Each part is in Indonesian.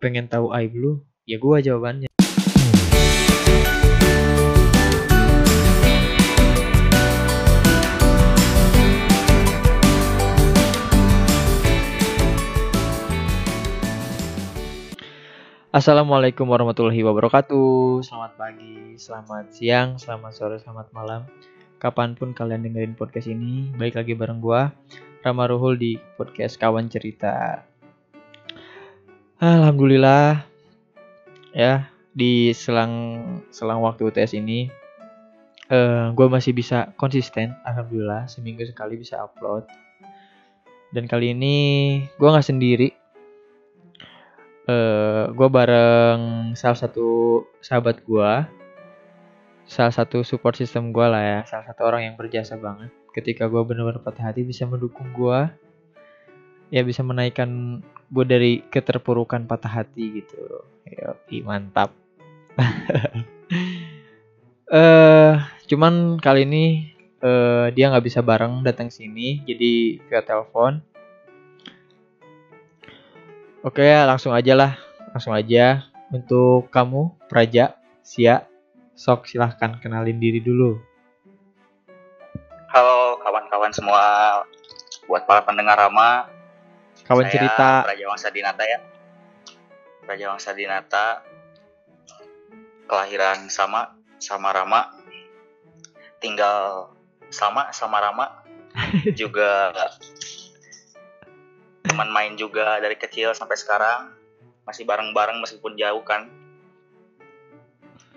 pengen tahu aib lu, ya gua jawabannya. Assalamualaikum warahmatullahi wabarakatuh. Selamat pagi, selamat siang, selamat sore, selamat malam. Kapan pun kalian dengerin podcast ini, baik lagi bareng gua, Rama Ruhul di podcast Kawan Cerita. Alhamdulillah, ya di selang selang waktu UTS ini, eh gue masih bisa konsisten. Alhamdulillah, seminggu sekali bisa upload. Dan kali ini gue nggak sendiri, eh gue bareng salah satu sahabat gue salah satu support system gue lah ya. Salah satu orang yang berjasa banget. Ketika gue benar-benar patah hati bisa mendukung gue ya bisa menaikkan gue dari keterpurukan patah hati gitu Yoi, mantap eh cuman kali ini eh, dia nggak bisa bareng datang sini jadi via telepon Oke, langsung aja lah. Langsung aja. Untuk kamu, Praja, Sia, sok silahkan kenalin diri dulu. Halo kawan-kawan semua, buat para pendengar Rama, Kawan saya cerita. Raja Wangsa Dinata ya. Raja Wangsa Dinata, kelahiran sama sama Rama, tinggal sama sama Rama, juga teman main juga dari kecil sampai sekarang, masih bareng-bareng meskipun jauh kan.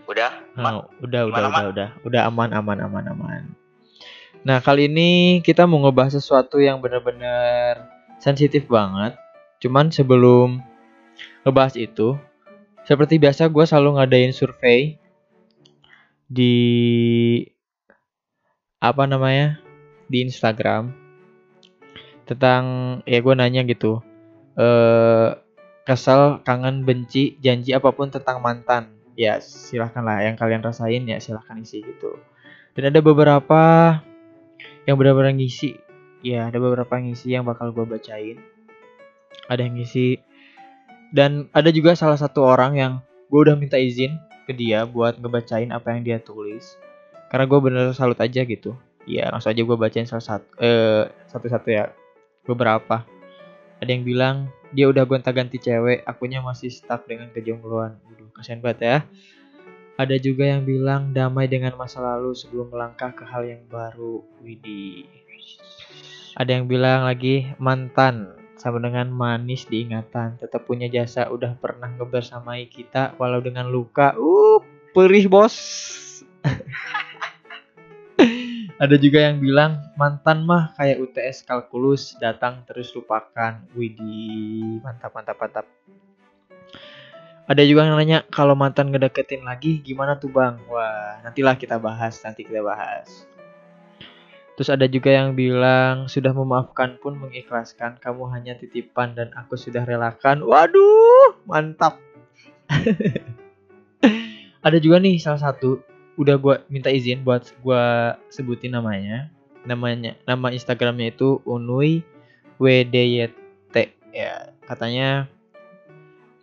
Udah, Oh, udah, udah, Gimana, udah, udah, udah aman, aman, aman, aman. Nah, kali ini kita mau ngebahas sesuatu yang bener-bener sensitif banget. Cuman sebelum ngebahas itu, seperti biasa gue selalu ngadain survei di apa namanya di Instagram. Tentang ya gue nanya gitu eh kesel kangen benci janji apa pun tentang mantan. Ya silahkan lah yang kalian rasain ya silahkan isi gitu. Dan ada beberapa yang benar-benar ngisi ya ada beberapa ngisi yang bakal gue bacain. Ada yang ngisi. Dan ada juga salah satu orang yang gue udah minta izin ke dia buat ngebacain apa yang dia tulis. Karena gue bener salut aja gitu. Ya langsung aja gue bacain salah satu eh satu-satu ya. Beberapa. Ada yang bilang dia udah gonta-ganti cewek akunya masih stuck dengan kejombloan. Waduh, kasihan banget ya. Ada juga yang bilang damai dengan masa lalu sebelum melangkah ke hal yang baru. Widih ada yang bilang lagi mantan sama dengan manis diingatan tetap punya jasa udah pernah ngebersamai kita walau dengan luka uh perih bos ada juga yang bilang mantan mah kayak UTS kalkulus datang terus lupakan. Widih, mantap mantap mantap. Ada juga yang nanya kalau mantan ngedeketin lagi gimana tuh bang? Wah nantilah kita bahas nanti kita bahas. Terus ada juga yang bilang sudah memaafkan pun mengikhlaskan kamu hanya titipan dan aku sudah relakan. Waduh mantap. ada juga nih salah satu udah gua minta izin buat gua sebutin namanya. Namanya nama Instagramnya itu Unui WDYT ya. Katanya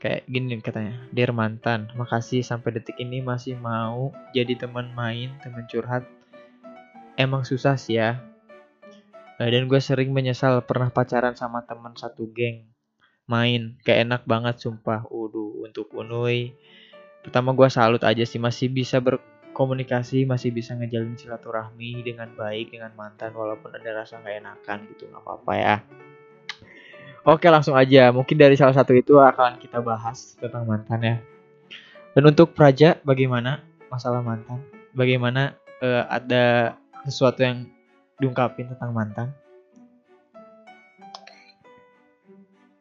kayak gini katanya. Dear mantan, makasih sampai detik ini masih mau jadi teman main, teman curhat. Emang susah sih ya. Eh, Dan gue sering menyesal pernah pacaran sama teman satu geng main. Kayak enak banget sumpah. Waduh, untuk Unui. Pertama gue salut aja sih masih bisa ber komunikasi masih bisa ngejalin silaturahmi dengan baik dengan mantan walaupun ada rasa nggak enakan gitu nggak apa-apa ya oke langsung aja mungkin dari salah satu itu akan kita bahas tentang mantan ya dan untuk Praja bagaimana masalah mantan bagaimana eh, ada sesuatu yang diungkapin tentang mantan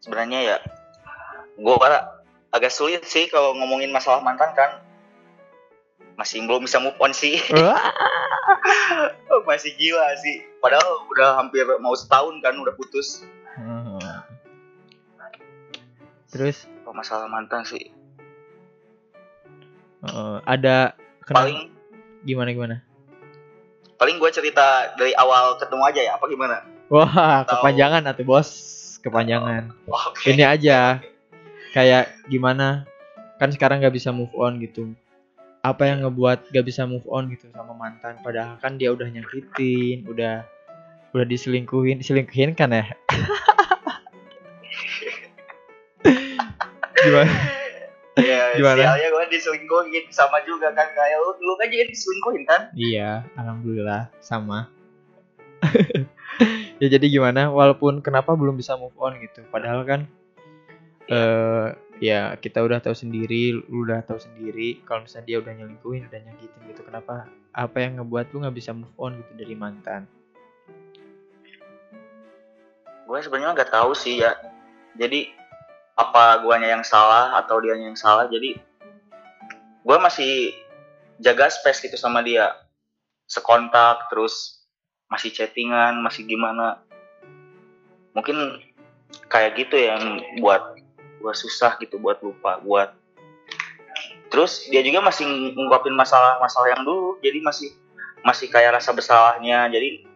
sebenarnya ya, gue agak sulit sih kalau ngomongin masalah mantan kan. Masih belum bisa move on sih. masih gila sih. Padahal udah hampir mau setahun kan udah putus. Hmm. terus Kalau masalah mantan sih eh, ada kenal- paling gimana gimana paling gue cerita dari awal ketemu aja ya apa gimana? wah Atau- kepanjangan atuh bos. Kepanjangan. Oke. ini aja. Kayak gimana? Kan sekarang nggak bisa move on gitu. Apa yang ngebuat gak bisa move on gitu sama mantan? Padahal kan dia udah nyakitin udah udah diselingkuhin. Selingkuhin kan ya? Gimana ya Gimana? sialnya gue diselingkuhin. Sama juga kan kayak lu lu kan juga diselingkuhin kan? Iya alhamdulillah. Sama. Ya jadi gimana? Walaupun kenapa belum bisa move on gitu. Padahal kan eh ya kita udah tahu sendiri lu udah tahu sendiri. Kalau misalnya dia udah nyelingkuhin udah nyakitin gitu kenapa apa yang ngebuat lu nggak bisa move on gitu dari mantan? Gue sebenarnya nggak tahu sih ya. Jadi apa guanya yang salah atau dianya yang salah. Jadi gue masih jaga space gitu sama dia. Sekontak terus masih chattingan masih gimana. Mungkin kayak gitu yang buat gue susah gitu buat lupa buat terus dia juga masih ngungkapin masalah-masalah yang dulu. Jadi masih masih kayak rasa bersalahnya. Jadi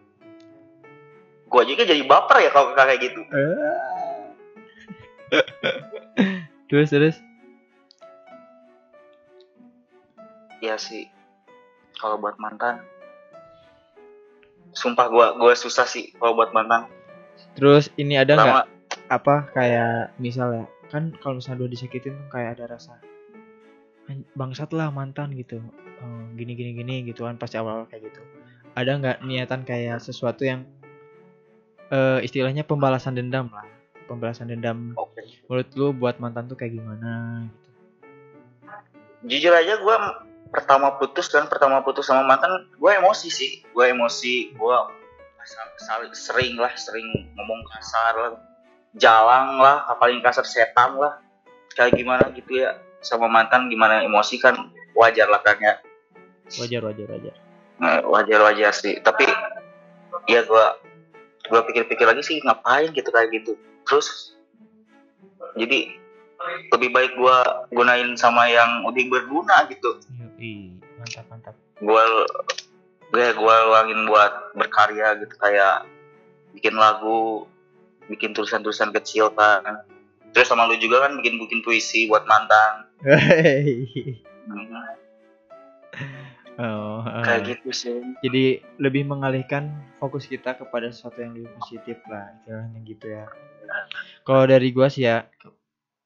gue juga jadi baper ya kalau kayak gitu terus terus? Iya sih. Kalau buat mantan. Sumpah gua gua susah sih kalau buat mantan. Terus ini ada nggak? Apa kayak misalnya kan kalau misalnya udah disakitin tuh kayak ada rasa "An- bangsat lah mantan gitu. Eh, gini gini gini gitu kan pasti awal awal kayak gitu. Ada nggak niatan kayak sesuatu yang eh istilahnya pembalasan dendam lah pembalasan dendam. Oke. Menurut lu buat mantan tuh kayak gimana gitu? Jujur aja gua pertama putus dan pertama putus sama mantan gua emosi sih. Gua emosi sal- sering lah sering ngomong kasar lah. Jalang lah paling kasar setan lah. Kayak gimana gitu ya sama mantan gimana emosi kan wajar lah kan ya. Wajar wajar wajar. Wajar wajar sih. Tapi ya gua gua pikir-pikir lagi sih ngapain gitu kayak gitu terus jadi lebih baik gua gunain sama yang lebih berguna gitu. Yoi, mantap mantap. Gua gue gua luangin buat berkarya gitu kayak bikin lagu bikin tulisan-tulisan kecil kan terus sama lu juga kan bikin bikin puisi buat mantan oh, eh. kayak gitu sih. Jadi lebih mengalihkan fokus kita kepada sesuatu yang lebih positif lah istilahnya gitu ya. Kalau dari gua sih ya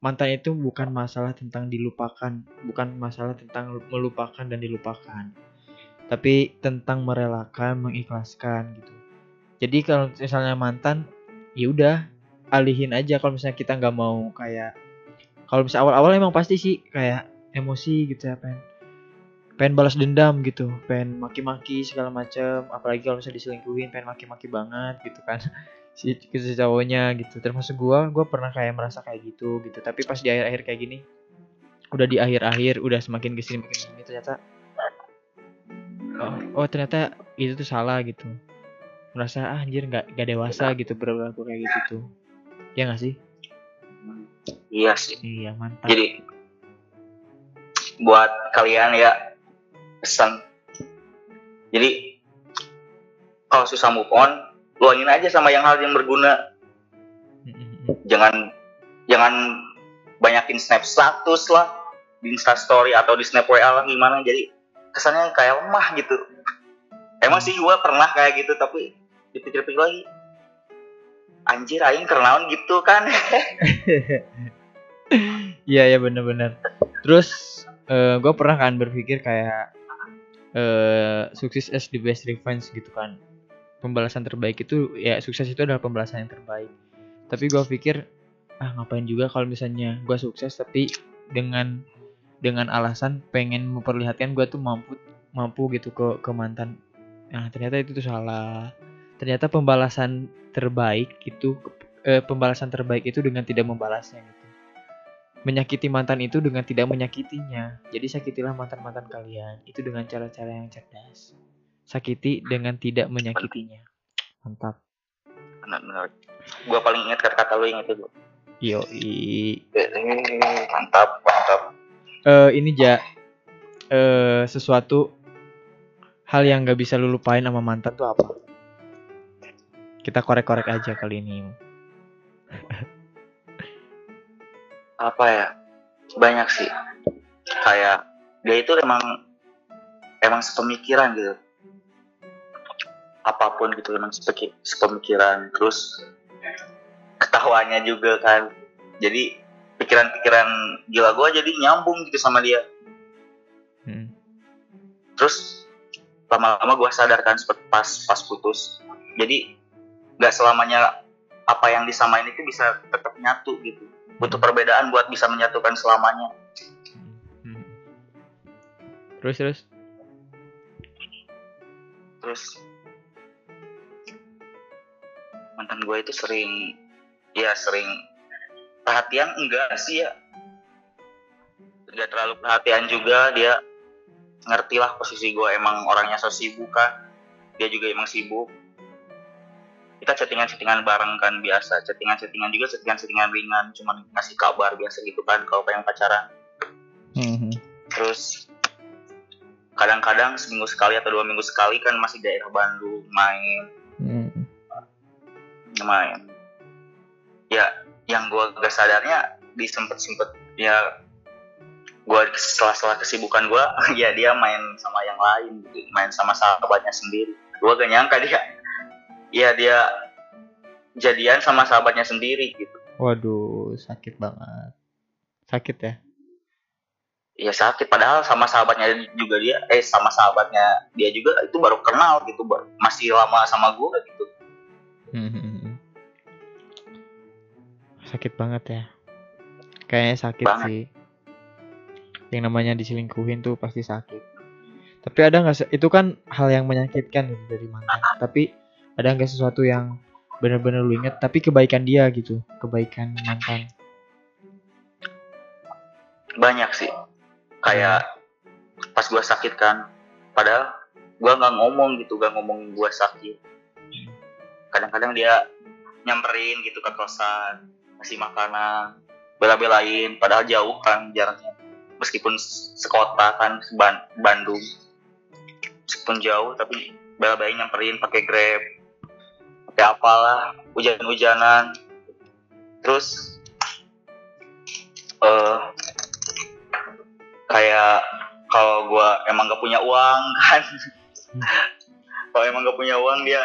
mantan itu bukan masalah tentang dilupakan bukan masalah tentang melupakan dan dilupakan tapi tentang merelakan mengikhlaskan gitu. Jadi kalau misalnya mantan ya udah alihin aja kalau misalnya kita nggak mau kayak kalau misalnya awal-awal emang pasti sih kayak emosi gitu ya pengen pengen balas dendam gitu pengen maki-maki segala macam apalagi kalau misalnya diselingkuhin pengen maki-maki banget gitu kan. Si, si cowoknya gitu termasuk gua gua pernah kayak merasa kayak gitu gitu. Tapi pas di akhir-akhir kayak gini udah di akhir-akhir udah semakin ke sini makin ke sini ternyata oh, oh ternyata itu tuh salah gitu. Merasa ah, anjir nggak nggak dewasa gitu berlaku kayak gitu tuh. Ya nggak sih? Iya sih. Iya mantap. Jadi buat kalian ya pesan. Jadi kalau susah move on, luangin aja sama yang hal yang berguna. Jangan jangan banyakin snap status lah di Insta story atau di snap WA lah gimana. Jadi kesannya kayak lemah gitu. Emang sih gua pernah kayak gitu tapi dipikir-pikir lagi anjir aing kenalan gitu kan Iya ya bener-bener. Terus gue pernah kan berpikir kayak eh sukses as the best revenge gitu kan. Pembalasan terbaik itu ya sukses itu adalah pembalasan yang terbaik. Tapi gue pikir ah ngapain juga kalau misalnya gue sukses tapi dengan dengan alasan pengen memperlihatkan gue tuh mampu mampu gitu ke ke mantan. Nah ternyata itu tuh salah. Ternyata pembalasan terbaik itu eh, pembalasan terbaik itu dengan tidak membalasnya gitu menyakiti mantan itu dengan tidak menyakitinya. Jadi sakitilah mantan-mantan kalian itu dengan cara-cara yang cerdas. Sakiti dengan tidak menyakitinya. Mantap. benar-benar gua paling ingat kata-kata lu yang itu Yo, mantap mantap eh ini ja eh sesuatu hal yang gak bisa lu lupain sama mantan tuh apa? Kita korek-korek aja kali ini. apa ya? Banyak sih. Kayak dia itu emang emang sepemikiran gitu. Apa pun gitu emang sepemikiran. Terus ketawanya juga kan. Jadi pikiran-pikiran gila gue jadi nyambung gitu sama dia. Hmm. terus lama-lama gue sadar kan seperti pas pas putus. Jadi nggak selamanya apa yang disamain itu bisa tetap nyatu gitu butuh perbedaan buat bisa menyatukan selamanya Hmm. Terus terus. terus mantan gue itu sering ya sering perhatian enggak sih ya enggak terlalu perhatian juga dia ngerti lah posisi gue emang orangnya so sibuk kan dia juga emang sibuk kita chattingan-chattingan bareng kan biasa. Chattingan-chattingan juga chattingan-chattingan ringan cuman ngasih kabar biasa gitu kan kalau pengen pacaran. Hmm. terus kadang-kadang seminggu sekali atau dua minggu sekali kan masih daerah Bandung main. Hmm. main. Ya yang gue gak sadarnya di sempet-sempet ya gue setelah-setelah kesibukan gue ya dia main sama yang lain main sama sahabatnya sendiri. Gue gak nyangka dia ya dia jadian sama sahabatnya sendiri gitu Waduh, sakit banget. Sakit ya? ya sakit padahal sama sahabatnya juga dia eh sama sahabatnya dia juga itu baru kenal gitu baru masih lama sama gue gitu Hmm. Sakit banget ya. Kayaknya sakit Banget. sih. Yang namanya diselingkuhin tuh pasti sakit. Tapi ada nggak itu kan hal yang menyakitkan gitu dari mantan. Tapi ada nggak sesuatu yang benar-benar lu inget tapi kebaikan dia gitu, kebaikan mantan. banyak sih. Kayak pas gue sakit kan padahal gue nggak ngomong gitu gak ngomong gue sakit. Kadang-kadang dia nyamperin gitu ke kosan kasih makanan bela-belain padahal jauh kan jaraknya. Meskipun sekota kan Ban- Bandung. Meskipun jauh tapi bela-belain nyamperin pakai grab pakai apalah hujan-hujanan. Terus eh kayak kalau gua emang gak punya uang kan. Kalau emang gak punya uang dia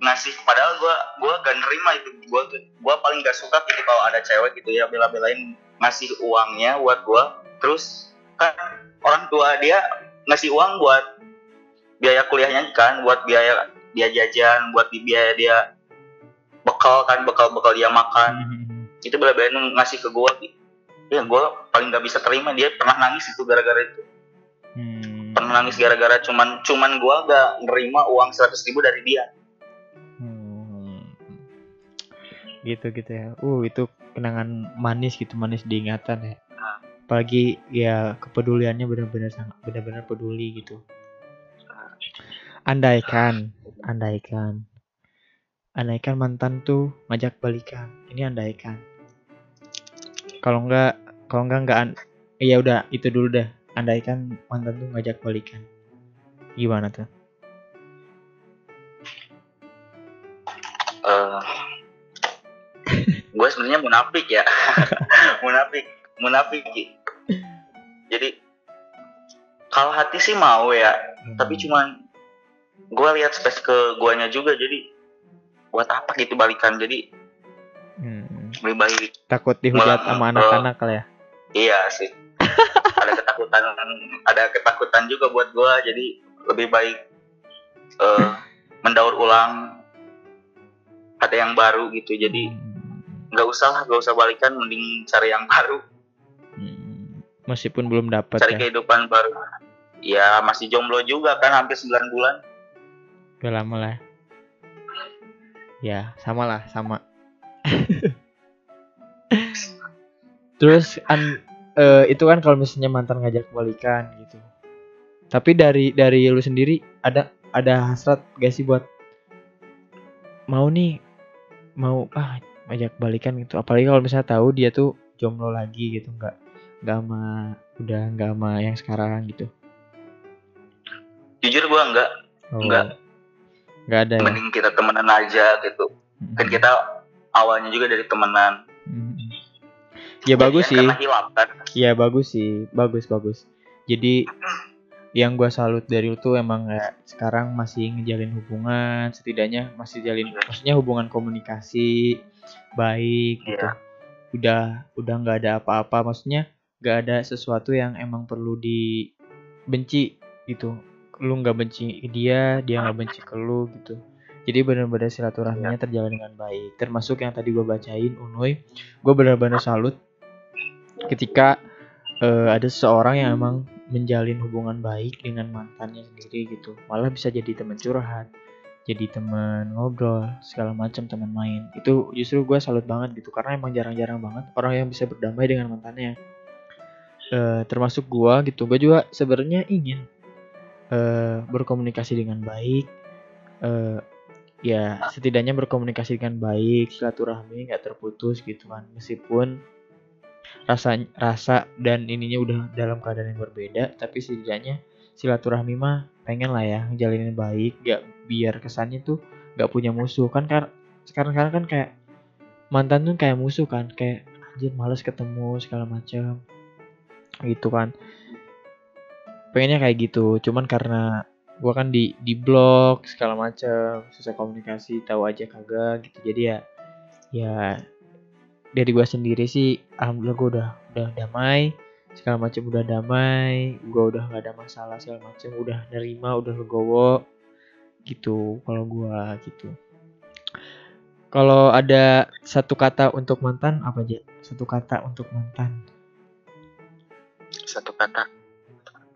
ngasih. Padahal gua gua gak nerima itu. Gua gua paling gak suka gitu kalau ada cewek gitu ya bela-belain ngasih uangnya buat gua. Terus kan orang tua dia ngasih uang buat biaya kuliahnya kan buat biaya dia jajan buat di biaya dia bekal kan bekal bekal dia makan Hmm. itu bela-belain ngasih ke gitu. ya gua paling gak bisa terima dia pernah nangis itu gara-gara itu Hmm. pernah nangis gara-gara cuman cuman gua gak nerima uang 100 ribu dari dia Hmm. Gitu gitu ya. Uh, itu kenangan manis gitu, manis diingatan ya. Apalagi ya kepeduliannya benar-benar sangat benar-benar peduli gitu. Andaikan, andaikan. Andaikan mantan tuh ngajak balikan. Ini andaikan. Kalau enggak kalau enggak enggak an- ya udah itu dulu dah. Andaikan mantan tuh ngajak balikan. Gimana tuh? eh gue sebenarnya munafik ya munafik munafik jadi kalau hati sih mau ya tapi cuman gue lihat space ke guanya juga jadi buat apa gitu balikan? Jadi Hmm. lebih baik takut dihujat sama eh, anak-anak lah ya. iya sih. Ada ketakutan ada ketakutan juga buat gue jadi lebih baik eh mendaur ulang. Ada yang baru gitu jadi nggak usah lah nggak usah balikan mending cari yang baru. Hmm, Meskipun belum dapat cari ya. kehidupan baru. Ya masih jomblo juga kan hampir 9 bulan Udah lama lah. Ya, sama lah, sama. Terus an, eh, itu kan kalau misalnya mantan ngajak balikan gitu. Tapi dari dari lu sendiri ada ada hasrat gak sih buat mau nih mau ah ngajak balikan gitu. Apalagi kalau misalnya tahu dia tuh jomblo lagi gitu, nggak nggak sama udah nggak sama yang sekarang gitu. jujur gua nggak Oh, Nggak. Nggak ada ya. mending kita temenan aja gitu. Kan Mm-mm. kita awalnya juga dari temenan. Mm-mm. ya bagus sih. hilang kan? Ya bagus sih. Bagus bagus. Jadi yang gua salut dari lu tuh emang kayak sekarang masih ngejalin hubungan setidaknya masih jalin maksudnya hubungan komunikasi baik gitu. Iya. udah udah nggak ada apa-apa. Maksudnya nggak ada sesuatu yang emang perlu dibenci gitu lu nggak benci dia dia nggak benci ke lu gitu. Jadi benar-benar silaturahminya terjalan dengan baik. Termasuk yang tadi gua bacain Unoy gue benar-benar salut ketika eh, ada seseorang yang emang menjalin hubungan baik dengan mantannya sendiri gitu. Malah bisa jadi teman curhat jadi teman ngobrol segala macam teman main. Itu justru gue salut banget gitu. Karena emang jarang-jarang banget orang yang bisa berdamai dengan mantannya. Eh, termasuk gue gitu. Gue juga sebenarnya ingin eh, berkomunikasi dengan baik. Eh, ya setidaknya berkomunikasi dengan baik silaturahmi nggak terputus gitu kan. Meskipun rasa rasa dan ininya udah dalam keadaan yang berbeda tapi setidaknya silaturahmi mah pengen lah ya jalinin baik gak biar kesannya tuh gak punya musuh. Kan kar sekarang sekarang kan kayak mantan tuh kayak musuh kan kayak anjir males ketemu segala macam gitu kan pengennya kayak gitu cuman karena gua kan di di blog segala macam susah komunikasi tahu aja kagak gitu. Jadi ya ya dari gua sendiri sih alhamdulillah gua udah udah damai segala macam udah damai gua udah nggak ada masalah segala macam udah nerima udah legowo gitu kalau gua gitu. Kalau ada satu kata untuk mantan apa aja? Satu kata untuk mantan. Satu kata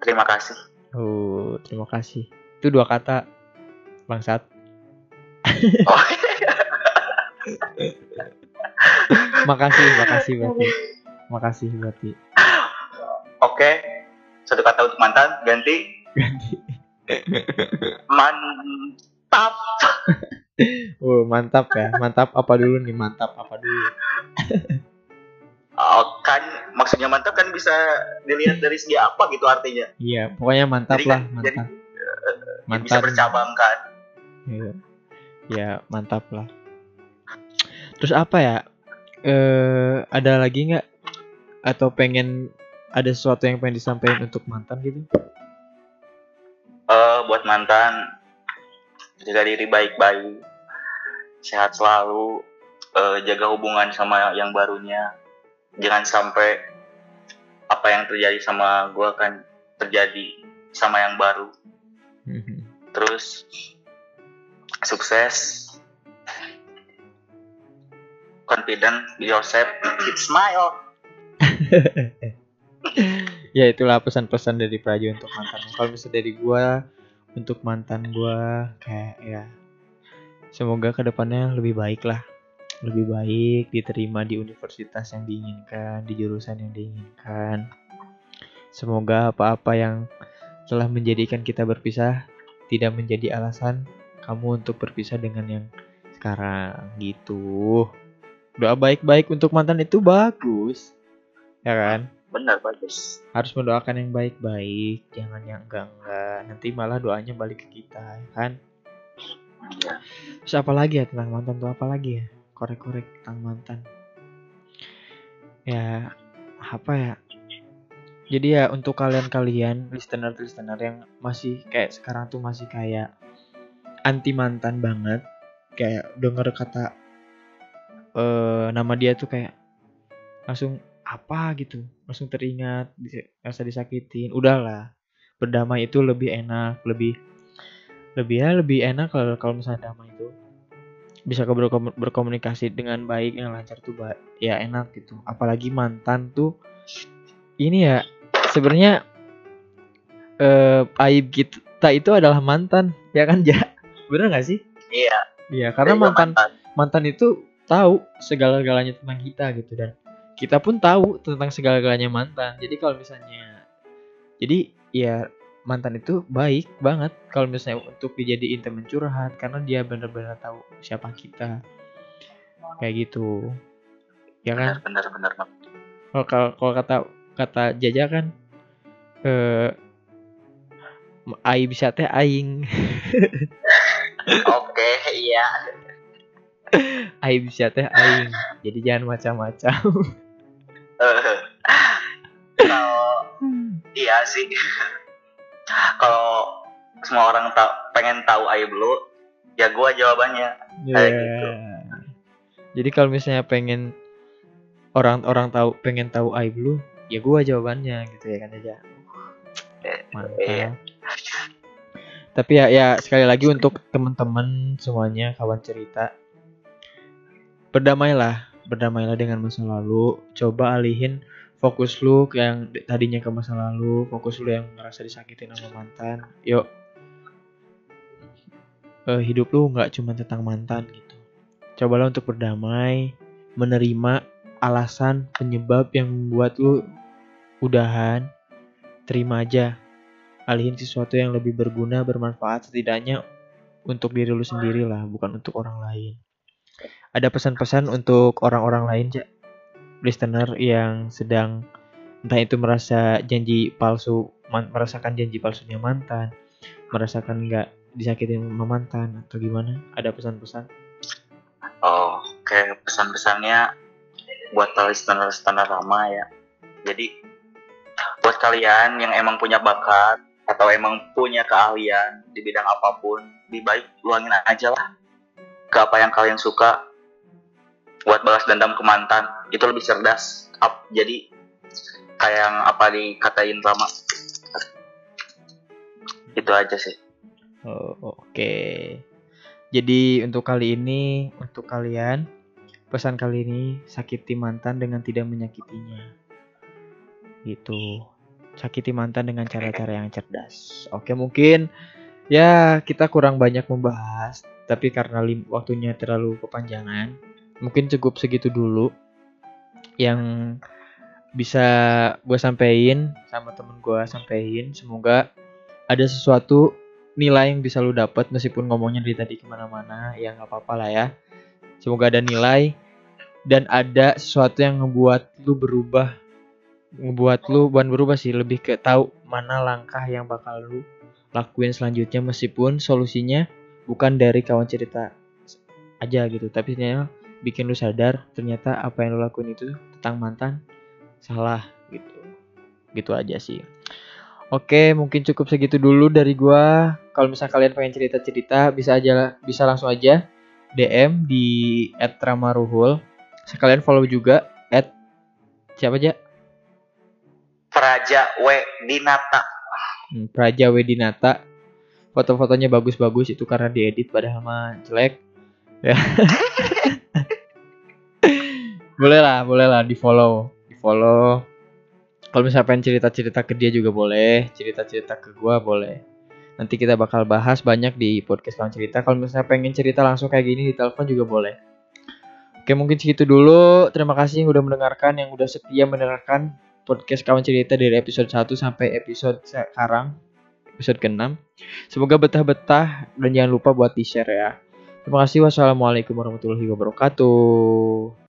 terima kasih. Oh terima kasih. Itu dua kata bangsat. Oh, makasih makasih berarti makasih berarti oke satu kata untuk mantan ganti. Ganti. Mantap. Oh mantap ya. Mantap apa dulu nih? Mantap apa dulu Oh, kan maksudnya mantap kan bisa dilihat dari segi apa gitu artinya iya pokoknya mantap Jadi lah kan- mantap bisa mantap bercabang kan Iya. Ya, mantap lah. Terus apa ya? Eh, ada lagi nggak? Atau pengen ada sesuatu yang pengen disampaikan untuk mantan gitu? Eh, buat mantan jaga diri baik-baik sehat selalu eh, jaga hubungan sama yang barunya jangan sampai apa yang terjadi sama gua kan terjadi sama yang baru. Terus sukses. Confident be yourself. Keep smile. Ya itulah pesan-pesan dari Prajo untuk mantan. Kalau misalnya dari gua untuk mantan gua kayak ya semoga ke depannya lebih baik lah lebih baik diterima di universitas yang diinginkan di jurusan yang diinginkan. Semoga apa-apa yang telah menjadikan kita berpisah tidak menjadi alasan kamu untuk berpisah dengan yang sekarang gitu. Doa baik-baik untuk mantan itu bagus ya kan? Benar bagus. Harus mendoakan yang baik-baik jangan yang enggak-enggak. Nanti malah doanya balik ke kita ya kan? Iya. terus apa lagi ya tentang mantan tuh? Apa lagi ya korek-korek tentang mantan. Ya apa ya? Jadi ya untuk kalian-kalian listener-listener yang masih kayak sekarang tuh masih kayak anti mantan banget kayak denger kata eh nama dia tuh kayak langsung apa gitu langsung teringat rasa disakitin udahlah. Berdamai itu lebih enak lebih lebih ya lebih enak kalau kalau misalnya damai itu bisa berkomunikasi dengan baik yang lancar tuh ya enak gitu. Apalagi mantan tuh ini ya sebenarnya eh aib kita itu adalah mantan ya kan ja? Bener nggak sih? Iya. Iya karena juga mantan. mantan itu tahu segala-galanya tentang kita gitu dan kita pun tahu tentang segala-galanya mantan. Jadi kalau misalnya jadi ya mantan itu baik banget. Kalau misalnya untuk dijadiin temen curhat karena dia benar-benar tahu siapa kita. Kayak gitu. Ya kan? Benar kalau kalau kalau kata kata Jaja kan eh ai bisa teh aing. Oke iya. Ai bisa teh aing. Jadi jangan macam-macam. Eh, kalau iya sih kalau semua orang tak pengen tahu aib lu ya gua jawabannya Kayak Iya. gitu. Jadi kalau misalnya pengen orang-orang tahu pengen tahu aib lu, ya gua jawabannya gitu ya kan aja. Eh, Mantap. iya. Tapi ya ya sekali lagi untuk teman-teman semuanya kawan cerita berdamailah, berdamailah dengan masa lalu. Coba alihin fokus lu ke yang tadinya ke masa lalu, fokus lu yang ngerasa disakitin sama mantan. Yuk. Eh, hidup lu nggak cuma tentang mantan gitu. Cobalah untuk berdamai, menerima alasan penyebab yang membuat lu udahan. Terima aja alihin sesuatu yang lebih berguna, bermanfaat setidaknya untuk diri lu sendiri lah, bukan untuk orang lain. Ada pesan-pesan untuk orang-orang lain, ja? Listener yang sedang entah itu merasa janji palsu, merasakan janji palsunya mantan, merasakan nggak disakitin sama mantan atau gimana? Ada pesan-pesan? oh oke pesan-pesannya buat listener-listener lama ya jadi buat kalian yang emang punya bakat atau emang punya keahlian di bidang apa pun lebih baik luangin aja lah ke apa yang kalian suka buat balas dendam ke mantan itu lebih cerdas Ap- jadi kayak yang apa dikatain lama itu aja sih Oh, Oke. Jadi untuk kali ini, untuk kalian, pesan kali ini sakiti mantan dengan tidak menyakitinya. Gitu. Sakiti mantan dengan cara-cara yang cerdas. Oke, mungkin ya kita kurang banyak membahas, tapi karena waktunya terlalu kepanjangan, mungkin cukup segitu dulu yang bisa gue sampein sama temen gue sampein. Semoga ada sesuatu nilai yang bisa lu dapat meskipun ngomongnya dari tadi ke mana-mana ya nggak apa-apa lah ya semoga ada nilai dan ada sesuatu yang ngebuat lu berubah ngebuat lu bukan berubah sih lebih ke tahu mana langkah yang bakal lu lakuin selanjutnya meskipun solusinya bukan dari kawan cerita aja gitu tapi ternyata bikin lu sadar ternyata apa yang lu lakuin itu tentang mantan salah gitu gitu aja sih Oke, mungkin cukup segitu dulu dari gua. Kalau misalnya kalian pengen cerita-cerita, bisa aja bisa langsung aja DM di @ramaruhul. Sekalian follow juga at siapa aja? Praja W Dinata Hmm, Praja Wedinata. Foto-fotonya bagus-bagus itu karena diedit padahal mah jelek. Ya. boleh lah, boleh lah di follow, di follow. Kalau misalnya pengen cerita-cerita ke dia juga boleh, cerita-cerita ke gua boleh. Nanti kita bakal bahas banyak di podcast kawan cerita. Kalau misalnya pengen cerita langsung kayak gini di telepon juga boleh. Oke mungkin segitu dulu. Terima kasih yang udah mendengarkan, yang udah setia mendengarkan podcast kawan cerita dari episode 1 sampai episode sekarang, episode ke-6. Semoga betah-betah dan jangan lupa buat di-share ya. Terima kasih. Wassalamualaikum warahmatullahi wabarakatuh.